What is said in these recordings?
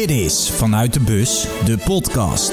Dit is Vanuit de Bus, de podcast.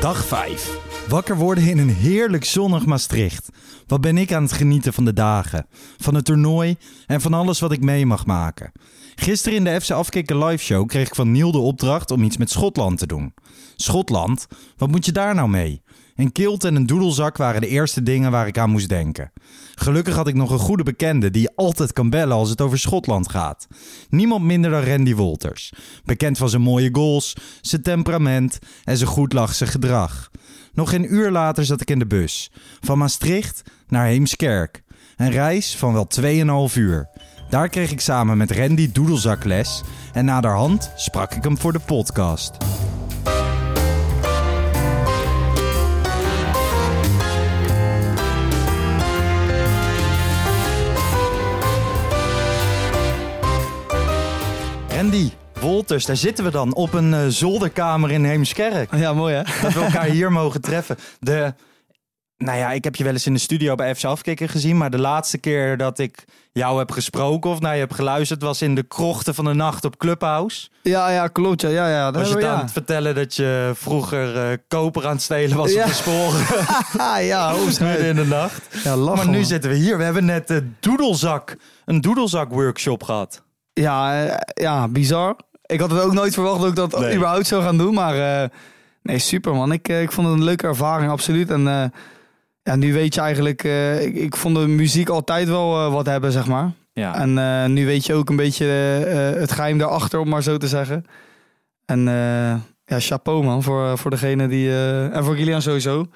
Dag 5. Wakker worden in een heerlijk zonnig Maastricht. Wat ben ik aan het genieten van de dagen, van het toernooi en van alles wat ik mee mag maken. Gisteren in de FC Afkikken live show kreeg ik van Niel de opdracht om iets met Schotland te doen. Schotland? Wat moet je daar nou mee? Een kilt en een doedelzak waren de eerste dingen waar ik aan moest denken. Gelukkig had ik nog een goede bekende die je altijd kan bellen als het over Schotland gaat. Niemand minder dan Randy Wolters. Bekend van zijn mooie goals, zijn temperament en zijn goedlachse gedrag. Nog een uur later zat ik in de bus. Van Maastricht naar Heemskerk. Een reis van wel 2,5 uur. Daar kreeg ik samen met Randy doedelzak les en naderhand sprak ik hem voor de podcast. Randy Wolters, daar zitten we dan op een eh, zolderkamer in Heemskerk. Ja, mooi hè? Dat we elkaar hier mogen treffen. De, nou ja, ik heb je wel eens in de studio bij FC Afkikken gezien. Maar de laatste keer dat ik jou heb gesproken of naar je heb geluisterd... was in de krochten van de nacht op Clubhouse. Ja, ja, klopt. Ja, ja, ja. Was je dan aan het vertellen dat je vroeger eh, koper aan het stelen was Ja. op de sporen? ja. midden in de nacht. Ja, lachen, Maar nu man. zitten we hier. We hebben net de doedelzak, een doedelzak workshop gehad. Ja, eh, ja, bizar. Ik had het ook nooit verwacht dat ik dat Nee. überhaupt zou gaan doen. Maar eh, nee, super man. Ik, eh, ik vond het een leuke ervaring, absoluut. En ja, nu weet je eigenlijk... ik, ik vond de muziek altijd wel wat hebben, zeg maar. Ja. En nu weet je ook een beetje het geheim daarachter, om maar zo te zeggen. En ja, chapeau man, voor, voor degene die... en voor Gillian sowieso.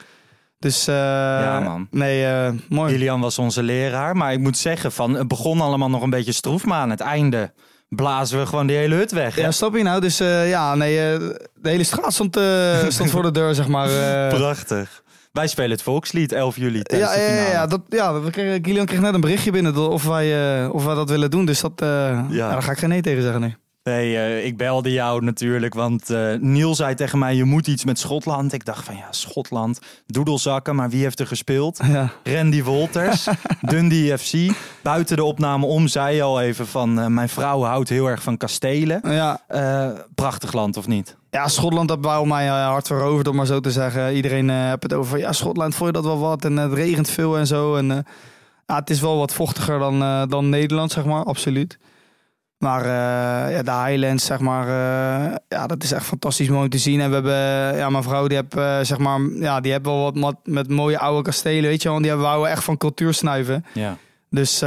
Dus eh, Ja, man. nee, eh, mooi. Julian was onze leraar. Maar ik moet zeggen, van, het begon allemaal nog een beetje stroef. Maar aan het einde blazen we gewoon die hele hut weg. hè? Ja, snap je nou? Dus eh, ja, nee, de hele straat stond, stond voor de deur, zeg maar. Prachtig. Wij spelen het volkslied 11 juli ja, ja, ja, ja, dat, ja we kregen, Kilian kreeg net een berichtje binnen of wij, of wij dat willen doen. Dus dat, ja. daar ga ik geen nee tegen zeggen nu. Nee, eh, ik belde jou natuurlijk, want eh Niel zei tegen mij, je moet iets met Schotland. Ik dacht van ja, Schotland, doedelzakken, maar wie heeft er gespeeld? Ja. Randy Wolters, Dundee FC. Buiten de opname om zei je al even van, eh, mijn vrouw houdt heel erg van kastelen. Ja, prachtig land, of niet? ja, Schotland dat wou mij hard veroverd, om maar zo te zeggen. Iedereen heeft het over, van, ja, Schotland, vond je dat wel wat? En het regent veel en zo. En, ja, het is wel wat vochtiger dan, dan Nederland, zeg maar, absoluut. Maar eh, ja, de Highlands, zeg maar, eh, ja, dat is echt fantastisch mooi te zien. En we hebben, ja, mijn vrouw, die heeft, eh, zeg maar, ja, die heeft wel wat met, mooie oude kastelen, weet je wel. En die wouden echt van cultuur snuiven. Ja. Dus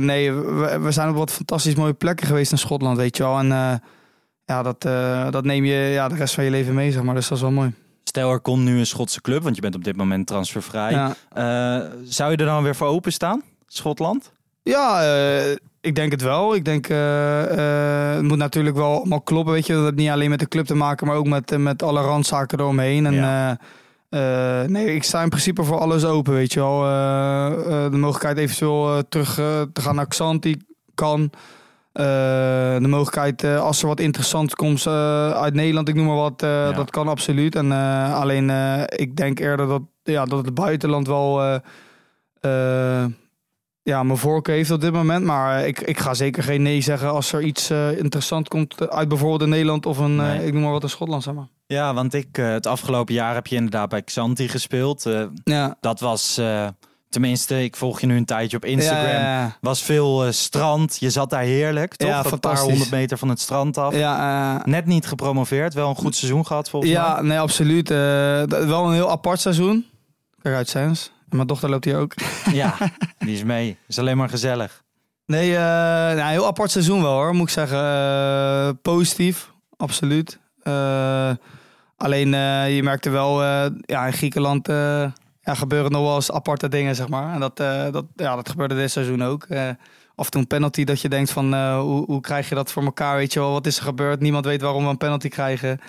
nee, we, we zijn op wat fantastisch mooie plekken geweest in Schotland, weet je wel. En ja, dat, dat neem je ja, de rest van je leven mee, zeg maar. Dus dat is wel mooi. Stel, er komt nu een Schotse club, want je bent op dit moment transfervrij. Ja, zou je er dan weer voor openstaan, Schotland? ja eh, ik denk het wel. Ik denk, eh, eh, het moet natuurlijk wel allemaal kloppen, weet je. Dat heeft niet alleen met de club te maken, maar ook met, met alle randzaken eromheen. En Ja. eh, nee, ik sta in principe voor alles open, weet je wel. De mogelijkheid eventueel terug te gaan naar Xanti kan. De mogelijkheid, als er wat interessants komt uit Nederland, ik noem maar wat, Ja. dat kan absoluut. En alleen, ik denk eerder dat, ja, dat het buitenland wel ja, mijn voorkeur heeft op dit moment. Maar ik, ik ga zeker geen nee zeggen als er iets eh, interessant komt uit bijvoorbeeld Nederland of een, eh, ik noem maar wat in Schotland, zeg maar. Ja, want ik, eh, het afgelopen jaar heb je inderdaad bij Xanti gespeeld. Eh, Ja, dat was, eh, tenminste, ik volg je nu een tijdje op Instagram. Ja, ja, Was veel eh, strand. Je zat daar heerlijk, toch? Ja, Dat paar honderd meter van het strand af. ja, eh, Net niet gepromoveerd. Wel een goed seizoen gehad volgens ja mij. nee, absoluut. Eh, wel een heel apart seizoen. Kijk uit, Sens. En mijn dochter loopt hier ook. Ja, die is mee. Is alleen maar gezellig. Nee, eh nou, heel apart seizoen wel hoor, moet ik zeggen. Eh, positief, absoluut. Eh, alleen je merkte wel, ja, in Griekenland ja, gebeuren nog wel eens aparte dingen, zeg maar. En dat, dat, ja, dat gebeurde dit seizoen ook. Af en toe een penalty dat je denkt van, hoe, hoe krijg je dat voor elkaar, weet je wel. Wat is er gebeurd? Niemand weet waarom we een penalty krijgen.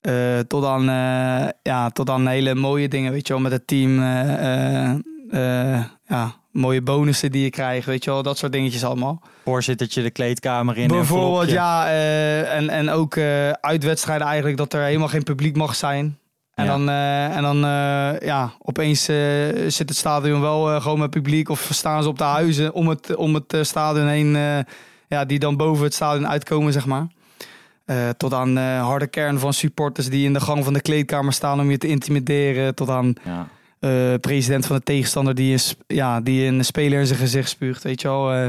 Eh, tot, dan, eh, ja, tot dan hele mooie dingen, weet je wel, met het team. eh, ja, mooie bonussen die je krijgt, weet je wel, dat soort dingetjes allemaal. Voorzittertje de kleedkamer in. Bijvoorbeeld, ja, en, en ook uitwedstrijden eigenlijk dat er helemaal geen publiek mag zijn. En Ja. dan, en dan ja, opeens zit het stadion wel gewoon met publiek. Of staan ze op de huizen om het, om het stadion heen. ja, die dan boven het stadion uitkomen, zeg maar. Eh, tot aan de harde kern van supporters die in de gang van de kleedkamer staan om je te intimideren. Tot aan Ja. eh, president van de tegenstander die een, ja, die een speler in zijn gezicht spuugt. Weet je wel. Eh,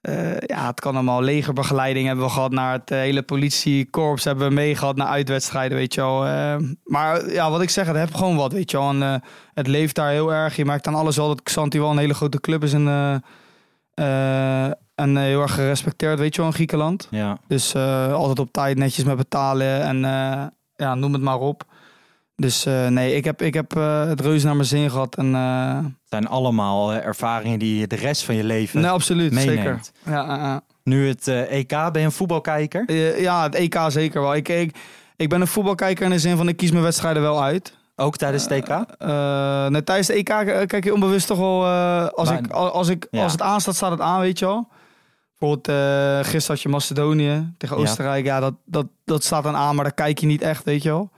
eh, ja, het kan allemaal. Legerbegeleiding hebben we gehad naar het eh, hele politiekorps. Hebben we meegehad naar uitwedstrijden, weet je wel. Eh, maar ja, wat ik zeg, het heb gewoon wat, weet je wel. En, eh, het leeft daar heel erg. Je merkt aan alles wel dat Xanti wel een hele grote club is. En, eh, eh, en eh, heel erg gerespecteerd, weet je wel, in Griekenland. ja. Dus eh, altijd op tijd netjes met betalen en eh, ja, noem het maar op. Dus nee, ik heb, ik heb het reuze naar mijn zin gehad. En, Het zijn allemaal ervaringen die je de rest van je leven nee, absoluut, zeker. meeneemt. Ja, ja. Nu het EK, ben je een voetbalkijker? Ja, het EK zeker wel. Ik, ik, ik ben een voetbalkijker in de zin van ik kies mijn wedstrijden wel uit. Ook tijdens het EK? Nee, tijdens het EK kijk je onbewust toch wel... als, Maar- ik, als, ik, Ja. als het aanstaat, staat het aan, weet je wel. Bijvoorbeeld eh gisteren had je Macedonië tegen. Oostenrijk. Ja, dat, dat, dat staat dan aan, maar daar kijk je niet echt, weet je wel.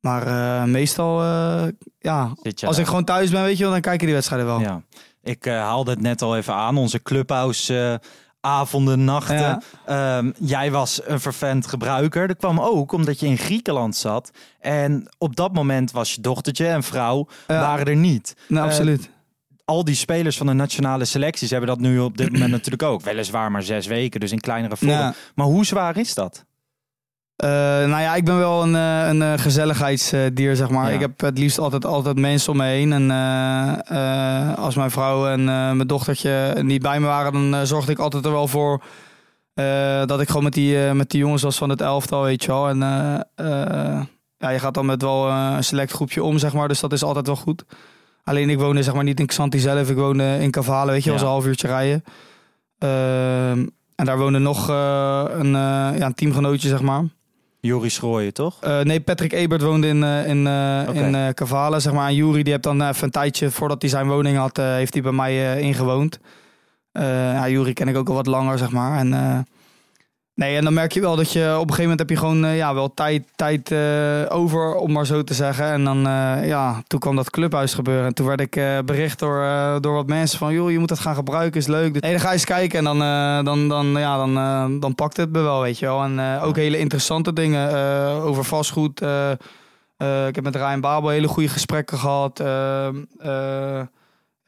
Maar eh, meestal, eh, ja, als ik gewoon thuis ben, weet je wel, dan kijk je die wedstrijden wel. Ja. Ik haalde het net al even aan. Onze clubhouse avonden, nachten. Ja. Ehm, jij was een vervent gebruiker. Dat kwam ook omdat je in Griekenland zat. En op dat moment was je dochtertje en vrouw Ja. waren er niet. Eh, absoluut. Al die spelers van de nationale selecties hebben dat nu op dit moment natuurlijk ook. Weliswaar maar zes weken, dus in kleinere vorm. Ja. Maar hoe zwaar is dat? Eh, nou ja, ik ben wel een, eh, een eh, gezelligheidsdier, zeg maar. Ja. Ik heb het liefst altijd, altijd mensen om me heen. En als mijn vrouw en mijn dochtertje niet bij me waren, dan zorgde ik altijd er wel voor dat ik gewoon met die, met die jongens was van het elftal, weet je wel. En ja, je gaat dan met wel een select groepje om, zeg maar. Dus dat is altijd wel goed. Alleen ik woonde zeg maar niet in Xanthi zelf. Ik woonde in Cavale, weet je, Ja. was een half uurtje rijden. Ehm, en daar woonde nog eh, een, eh, ja, een teamgenootje, zeg maar. Joris Schrooien, toch? Eh, nee, Patrick Ebert woonde in, eh in, eh Oké. in eh, Cavale, zeg maar. En Jury, die heeft dan even een tijdje, voordat hij zijn woning had, eh, heeft hij bij mij eh, ingewoond. Eh ja, Jury ken ik ook al wat langer, zeg maar. En, eh, nee, en dan merk je wel dat je op een gegeven moment heb je gewoon eh, ja, wel tijd, tijd eh, over, om maar zo te zeggen. En dan, eh, ja, toen kwam dat clubhuis gebeuren. En toen werd ik bericht door, door wat mensen van, joh, je moet dat gaan gebruiken, is leuk. Dus, nee, dan ga je eens kijken en dan, dan, dan, ja, dan, dan pakt het me wel, weet je wel. En ook hele interessante dingen over vastgoed. ik heb met Ryan Babel hele goede gesprekken gehad.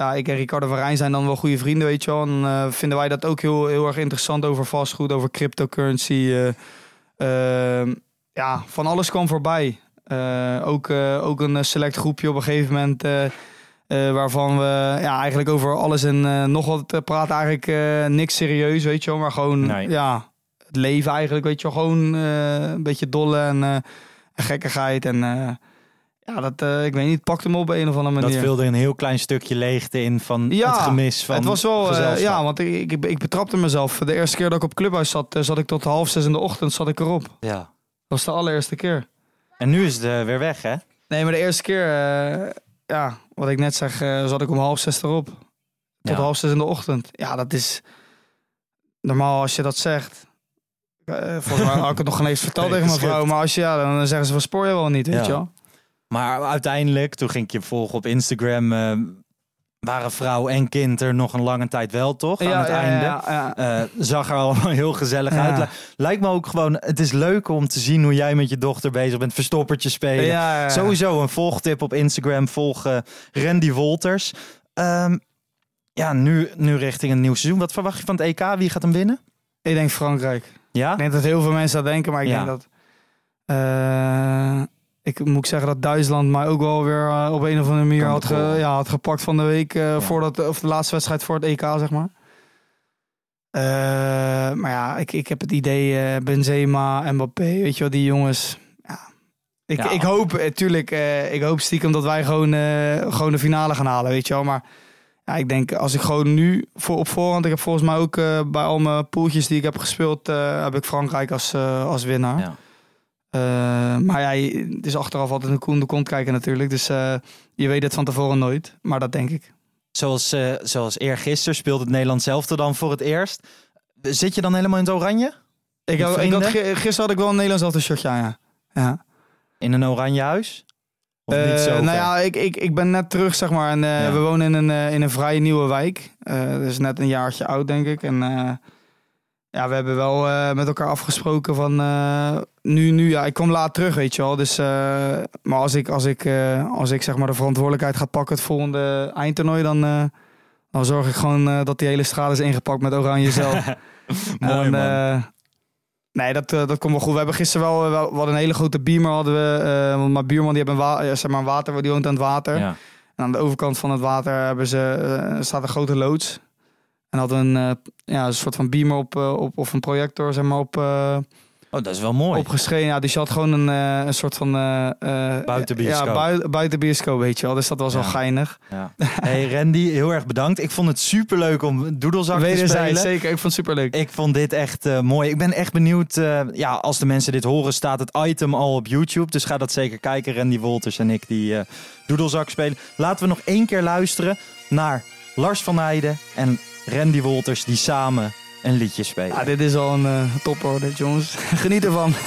Ja, ik en Ricardo van Rijn zijn dan wel goede vrienden, weet je wel. En eh, vinden wij dat ook heel, heel erg interessant over vastgoed, over cryptocurrency. eh, ehm, ja, van alles kwam voorbij. Eh, ook, ook een select groepje op een gegeven moment... waarvan we ja, eigenlijk over alles en nog wat praten. Eigenlijk niks serieus, weet je wel. Maar gewoon Nee. ja, het leven eigenlijk, weet je wel. Gewoon een beetje dolle en, gekkigheid. En ja, dat, eh, ik weet niet, het pakte me op een of andere Dat manier. vulde een heel klein stukje leegte in van Ja, het gemis van het was wel, eh, ja, want ik, ik, ik betrapte mezelf. De eerste keer dat ik op clubhuis zat, eh, zat ik tot half zes in de ochtend zat ik erop. Dat ja. was de allereerste keer. En nu is het weer weg, hè? Nee, maar de eerste keer, eh, ja, wat ik net zeg, eh, zat ik om half zes erop. Tot Ja. half zes in de ochtend. Ja, dat is normaal als je dat zegt. eh, volgens mij had ik het nog geen eens verteld Nee, tegen mijn vrouw. Maar als je, ja, dan zeggen ze van spoor je wel niet, weet Ja. je wel. Maar uiteindelijk, toen ging ik je volgen op Instagram, eh, waren vrouw en kind er nog een lange tijd wel, toch? Aan het einde. Ja, ja. Eh, zag er allemaal heel gezellig Ja. uit. Li- Lijkt me ook gewoon, het is leuk om te zien hoe jij met je dochter bezig bent. Verstoppertje spelen. Ja, ja. Sowieso een volgtip op Instagram. Volg Randy Wolters. Ehm, ja, nu, nu richting een nieuw seizoen. Wat verwacht je van het EK? Wie gaat hem winnen? Ik denk Frankrijk. Ja? Ik denk dat heel veel mensen dat denken, maar ik Ja. denk dat... eh, ik moet zeggen dat Duitsland mij ook wel weer eh, op een of andere manier had, ge- ja, had gepakt van de week. eh, voordat, of de laatste wedstrijd voor het EK, zeg maar. Eh, maar ja, ik, ik heb het idee, Benzema, Mbappé, weet je wel, die jongens... Ja. Ik, Ja. ik hoop, tuurlijk, eh, ik hoop stiekem dat wij gewoon, gewoon de finale gaan halen, weet je wel. Maar ja, ik denk als ik gewoon nu voor, op voorhand, ik heb volgens mij ook bij al mijn poeltjes die ik heb gespeeld, heb ik Frankrijk als, als winnaar. Ja. Eh, maar ja, het is achteraf altijd een koe in de kont kijken natuurlijk. Dus eh, je weet het van tevoren nooit. Maar dat denk ik. Zoals, eh zoals eergisteren speelt het Nederland zelf dan voor het eerst. Zit je dan helemaal in het oranje? Ik, had- ik had, gisteren had ik wel een Nederlands elftal shirtje aan, ja. ja. in een oranje huis? Of niet zo nou ja, ik, ik, ik ben net terug, zeg maar. En Ja. we wonen in een, in een vrij nieuwe wijk. Dat is net een jaartje oud, denk ik. En ja, we hebben wel eh, met elkaar afgesproken van... eh, nu, nu, ja, ik kom laat terug, weet je wel. Dus, eh, maar als ik, als ik, als ik zeg maar de verantwoordelijkheid ga pakken... het volgende eindtoernooi, dan, dan zorg ik gewoon dat die hele straat is ingepakt met oranje zelf. Mooi En, man. nee, dat, dat komt wel goed. We hebben gisteren wel, wel we hadden een hele grote beamer. Hadden we, want mijn buurman die heeft een, zeg maar een water, die woont aan het water. ja. En aan de overkant van het water hebben ze, staat een grote loods. En hadden een, eh, ja, een soort van beamer op, eh, op of een projector zeg maar, op, eh Oh, dat is wel mooi. opgeschreven. Ja, dus je had gewoon een, een soort van... eh, Buitenbioscoop. Ja, bui, buitenbioscoop, weet je wel. Dus dat was Ja. wel geinig. Ja. Hey Randy, heel erg bedankt. Ik vond het super leuk om doedelzak te spelen. zeker. Ik vond het superleuk. Ik vond dit echt mooi. Ik ben echt benieuwd. ja, als de mensen dit horen, staat het item al op YouTube. Dus ga dat zeker kijken. Randy Wolters en ik die doedelzak spelen. Laten we nog één keer luisteren naar Lars van Heijden en Randy Wolters die samen een liedje spelen. Ja, dit is al een eh topper, dit, jongens. Geniet ervan.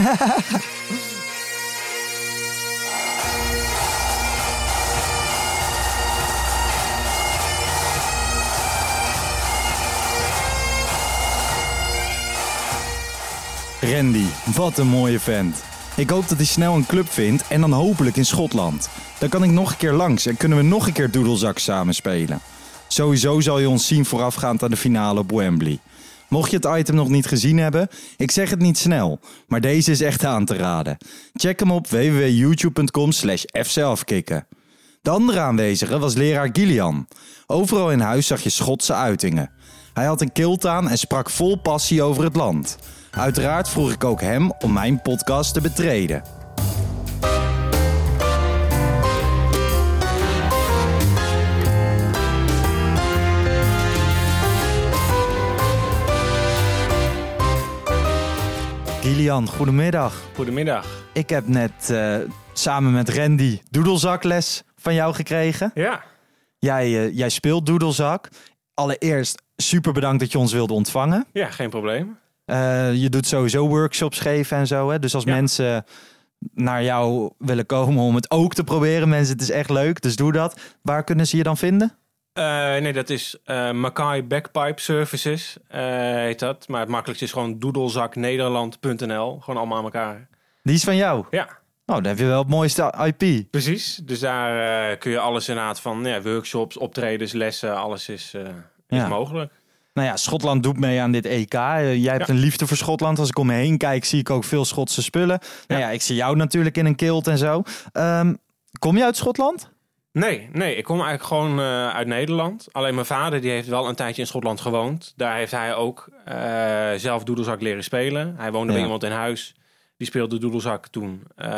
Randy, wat een mooie vent. Ik hoop dat hij snel een club vindt en dan hopelijk in Schotland. Dan kan ik nog een keer langs en kunnen we nog een keer doedelzak samen spelen. Sowieso zal je ons zien voorafgaand aan de finale op Wembley. Mocht je het item nog niet gezien hebben, ik zeg het niet snel, maar deze is echt aan te raden. Check hem op www.youtube.com slash fcelfkikken. De andere aanwezige was leraar Gillian. Overal in huis zag je Schotse uitingen. Hij had een kilt aan en sprak vol passie over het land. Uiteraard vroeg ik ook hem om mijn podcast te betreden. Gillian, goedemiddag. Goedemiddag. Ik heb net eh, samen met Randy doedelzakles van jou gekregen. Ja, Jij, eh, jij speelt doedelzak. Allereerst super bedankt dat je ons wilde ontvangen. ja geen probleem. Eh, je doet sowieso workshops geven en zo. Hè? Dus als Ja. mensen naar jou willen komen om het ook te proberen, mensen, het is echt leuk. Dus doe dat. Waar kunnen ze je dan vinden? Eh, nee, dat is eh Mackay Backpipe Services, eh, heet dat. Maar het makkelijkste is gewoon doedelzaknederland.nl. Gewoon allemaal aan elkaar. Die is van jou. Ja, Oh, dan heb je wel het mooiste IP. precies. Dus daar kun je alles inderdaad van ja, workshops, optredens, lessen, alles is, is Ja. mogelijk. Nou ja, Schotland doet mee aan dit EK. Jij hebt Ja. een liefde voor Schotland. Als ik om me heen kijk, zie ik ook veel Schotse spullen. Nou Ja. ja, ik zie jou natuurlijk in een kilt en zo. Ehm, kom je uit Schotland? Nee, nee, ik kom eigenlijk gewoon eh, uit Nederland. Alleen mijn vader die heeft wel een tijdje in Schotland gewoond. Daar heeft hij ook eh, zelf doedelzak leren spelen. Hij woonde Ja. bij iemand in huis. Die speelde doedelzak toen. Eh,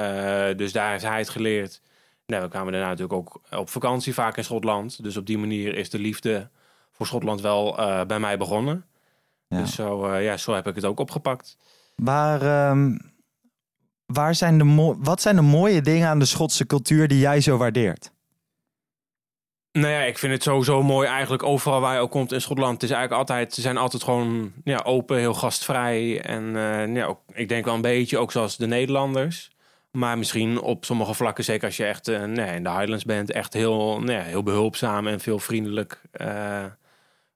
dus daar heeft hij het geleerd. Nou, we kwamen daarna natuurlijk ook op vakantie vaak in Schotland. Dus op die manier is de liefde voor Schotland wel bij mij begonnen. Ja. Dus zo, ja, zo heb ik het ook opgepakt. Waar, ehm, waar zijn de wat zijn de mooie dingen aan de Schotse cultuur die jij zo waardeert? Nou ja, ik vind het sowieso mooi eigenlijk overal waar je ook komt in Schotland. Het is eigenlijk altijd, ze zijn altijd gewoon ja, open, heel gastvrij. En eh, ja, ook, ik denk wel een beetje ook zoals de Nederlanders. Maar misschien op sommige vlakken, zeker als je echt eh, nee, in de Highlands bent, echt heel, nee, heel behulpzaam en veel vriendelijk. Eh,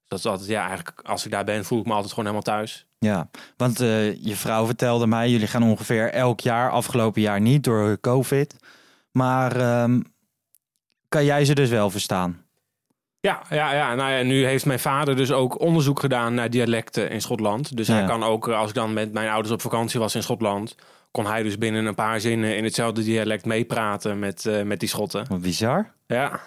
dat is altijd, ja, eigenlijk als ik daar ben, voel ik me altijd gewoon helemaal thuis. Ja, want je vrouw vertelde mij, jullie gaan ongeveer elk jaar, afgelopen jaar niet door COVID. Maar ehm, kan jij ze dus wel verstaan? Ja, ja, ja, nou ja, nu heeft mijn vader dus ook onderzoek gedaan naar dialecten in Schotland. Dus Ja. hij kan ook, eh, als ik dan met mijn ouders op vakantie was in Schotland, kon hij dus binnen een paar zinnen in hetzelfde dialect meepraten met, eh, met die Schotten. Wat bizar. Ja,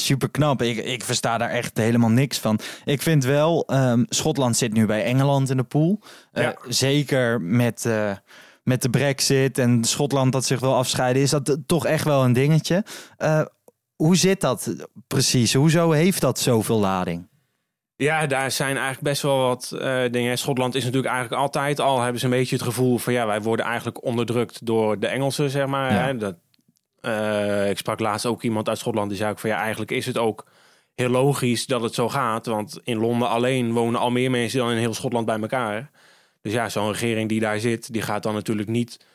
Super knap. Ik, ik versta daar echt helemaal niks van. Ik vind wel, ehm, Schotland zit nu bij Engeland in de pool. Eh, Ja. Zeker met, met de brexit en Schotland dat zich wil afscheiden, is dat toch echt wel een dingetje. Hoe zit dat precies? Hoezo heeft dat zoveel lading? ja daar zijn eigenlijk best wel wat eh, dingen. Schotland is natuurlijk eigenlijk altijd al, hebben ze een beetje het gevoel van ja, wij worden eigenlijk onderdrukt door de Engelsen, zeg maar. Ja. Hè? Dat, eh, ik sprak laatst ook iemand uit Schotland die zei ook van ja, eigenlijk is het ook heel logisch dat het zo gaat. Want in Londen alleen wonen al meer mensen dan in heel Schotland bij elkaar. Dus ja, zo'n regering die daar zit, die gaat dan natuurlijk niet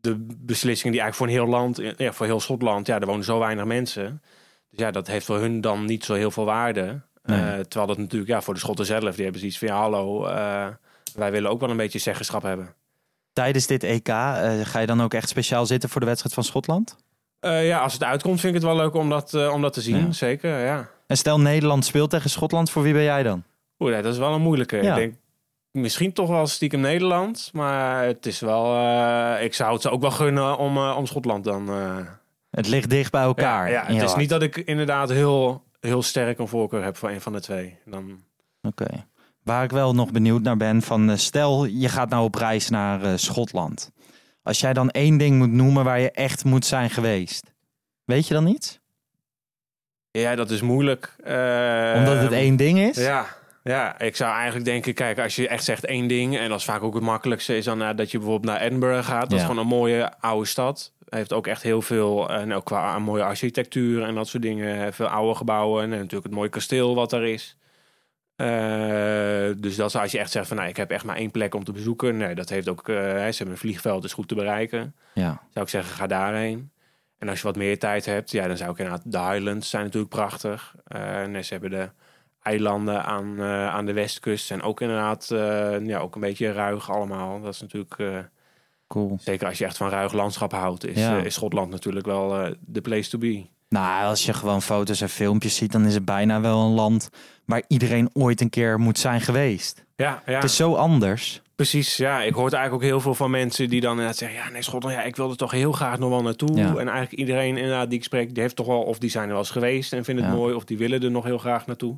de beslissingen die eigenlijk voor een heel land, ja, voor heel Schotland, ja, er wonen zo weinig mensen. Dus ja, dat heeft voor hun dan niet zo heel veel waarde. Nee. Eh, terwijl dat natuurlijk, ja, voor de Schotten zelf, die hebben zoiets van, ja, hallo, eh, wij willen ook wel een beetje zeggenschap hebben. Tijdens dit EK eh, ga je dan ook echt speciaal zitten voor de wedstrijd van Schotland? Eh, ja, als het uitkomt, vind ik het wel leuk om dat, eh, om dat te zien. Ja. Zeker, ja. En stel Nederland speelt tegen Schotland, voor wie ben jij dan? Oeh, dat is wel een moeilijke. Ja. Ik denk misschien toch wel stiekem Nederland. Maar het is wel. eh, ik zou het ze ook wel gunnen om, eh, om Schotland dan. eh, Het ligt dicht bij elkaar. Ja, het is hart. niet dat ik inderdaad heel, heel sterk een voorkeur heb voor een van de twee. Dan, Oké. Waar ik wel nog benieuwd naar ben, van stel je gaat nou op reis naar Schotland. Als jij dan één ding moet noemen waar je echt moet zijn geweest. Weet je dan iets? ja, dat is moeilijk. Omdat het één ding is? Ja, ja, ik zou eigenlijk denken, kijk, als je echt zegt één ding, en dat is vaak ook het makkelijkste, is dan eh, dat je bijvoorbeeld naar Edinburgh gaat. Dat Ja. is gewoon een mooie oude stad. Heeft ook echt heel veel, en ook qua mooie architectuur en dat soort dingen. Veel oude gebouwen en natuurlijk het mooie kasteel wat er is. Eh, dus dat is als je echt zegt van, nou, ik heb echt maar één plek om te bezoeken. Nee, dat heeft ook, eh, ze hebben een vliegveld, is goed te bereiken. Ja. Zou ik zeggen, ga daarheen. En als je wat meer tijd hebt, ja, dan zou ik inderdaad... De Highlands zijn natuurlijk prachtig. Eh, en ze hebben de eilanden aan, eh, aan de westkust. zijn ook inderdaad eh, ja, ook een beetje ruig allemaal. Dat is natuurlijk... eh, Cool. zeker als je echt van ruig landschap houdt... is, Ja. is Schotland natuurlijk wel de place to be. Nou, als je gewoon foto's en filmpjes ziet, dan is het bijna wel een land waar iedereen ooit een keer moet zijn geweest. Ja, ja. Het is zo anders. Precies, ja. Ik hoor eigenlijk ook heel veel van mensen die dan inderdaad zeggen... ja, nee, Schotland, ja, ik wil er toch heel graag nog wel naartoe. Ja. En eigenlijk iedereen inderdaad die ik spreek... die heeft toch wel, of die zijn er wel eens geweest en vinden het Ja. mooi... of die willen er nog heel graag naartoe.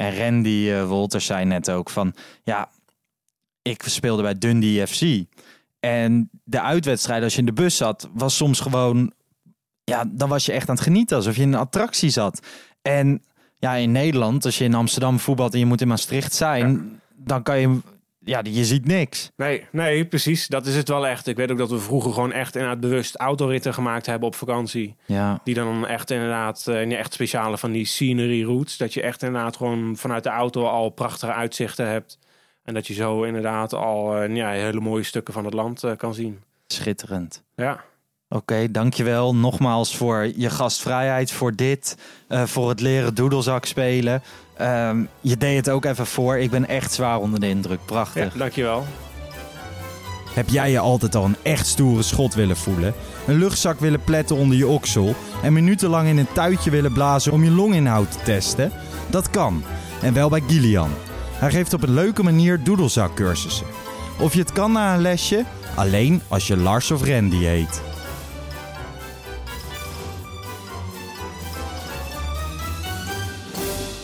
En Randy eh, Wolters zei net ook van, ja, ik speelde bij Dundee FC. En de uitwedstrijd, als je in de bus zat, was soms gewoon, ja, dan was je echt aan het genieten, alsof je in een attractie zat. En ja, in Nederland, als je in Amsterdam voetbalt en je moet in Maastricht zijn, dan kan je, ja, je ziet niks. Nee, nee, precies. Dat is het wel echt. Ik weet ook dat we vroeger gewoon echt inderdaad bewust autoritten gemaakt hebben op vakantie. Ja, Die dan echt inderdaad, eh, ja, echt speciale van die scenery routes. Dat je echt inderdaad gewoon vanuit de auto al prachtige uitzichten hebt. En dat je zo inderdaad al eh, ja, hele mooie stukken van het land eh, kan zien. schitterend. Ja, Oké, dankjewel nogmaals voor je gastvrijheid, voor dit, eh, voor het leren doedelzak spelen. Ehm, je deed het ook even voor. Ik ben echt zwaar onder de indruk. ja Prachtig. dankjewel. Heb jij je altijd al een echt stoere schot willen voelen? Een luchtzak willen pletten onder je oksel? En minutenlang in een tuitje willen blazen om je longinhoud te testen? Dat kan. En wel bij Gillian. Hij geeft op een leuke manier doedelzakcursussen. Of je het kan na een lesje? Alleen als je Lars of Randy heet.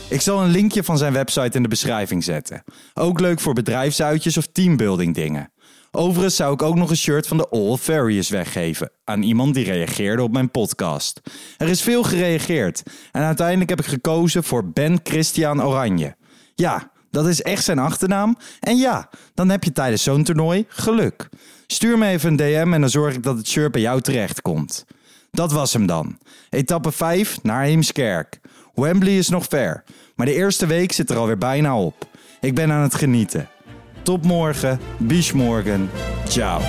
Ik zal een linkje van zijn website in de beschrijving zetten. Ook leuk voor bedrijfsuitjes of teambuilding dingen. Overigens zou ik ook nog een shirt van de All Various weggeven aan iemand die reageerde op mijn podcast. Er is veel gereageerd en uiteindelijk heb ik gekozen voor Ben Christian Oranje. Ja, dat is echt zijn achternaam. En ja, dan heb je tijdens zo'n toernooi geluk. Stuur me even een DM en dan zorg ik dat het shirt bij jou terechtkomt. Dat was hem dan. Etappe 5 naar Heemskerk. Wembley is nog ver, maar de eerste week zit er alweer bijna op. Ik ben aan het genieten. Tot morgen, bis morgen. Ciao.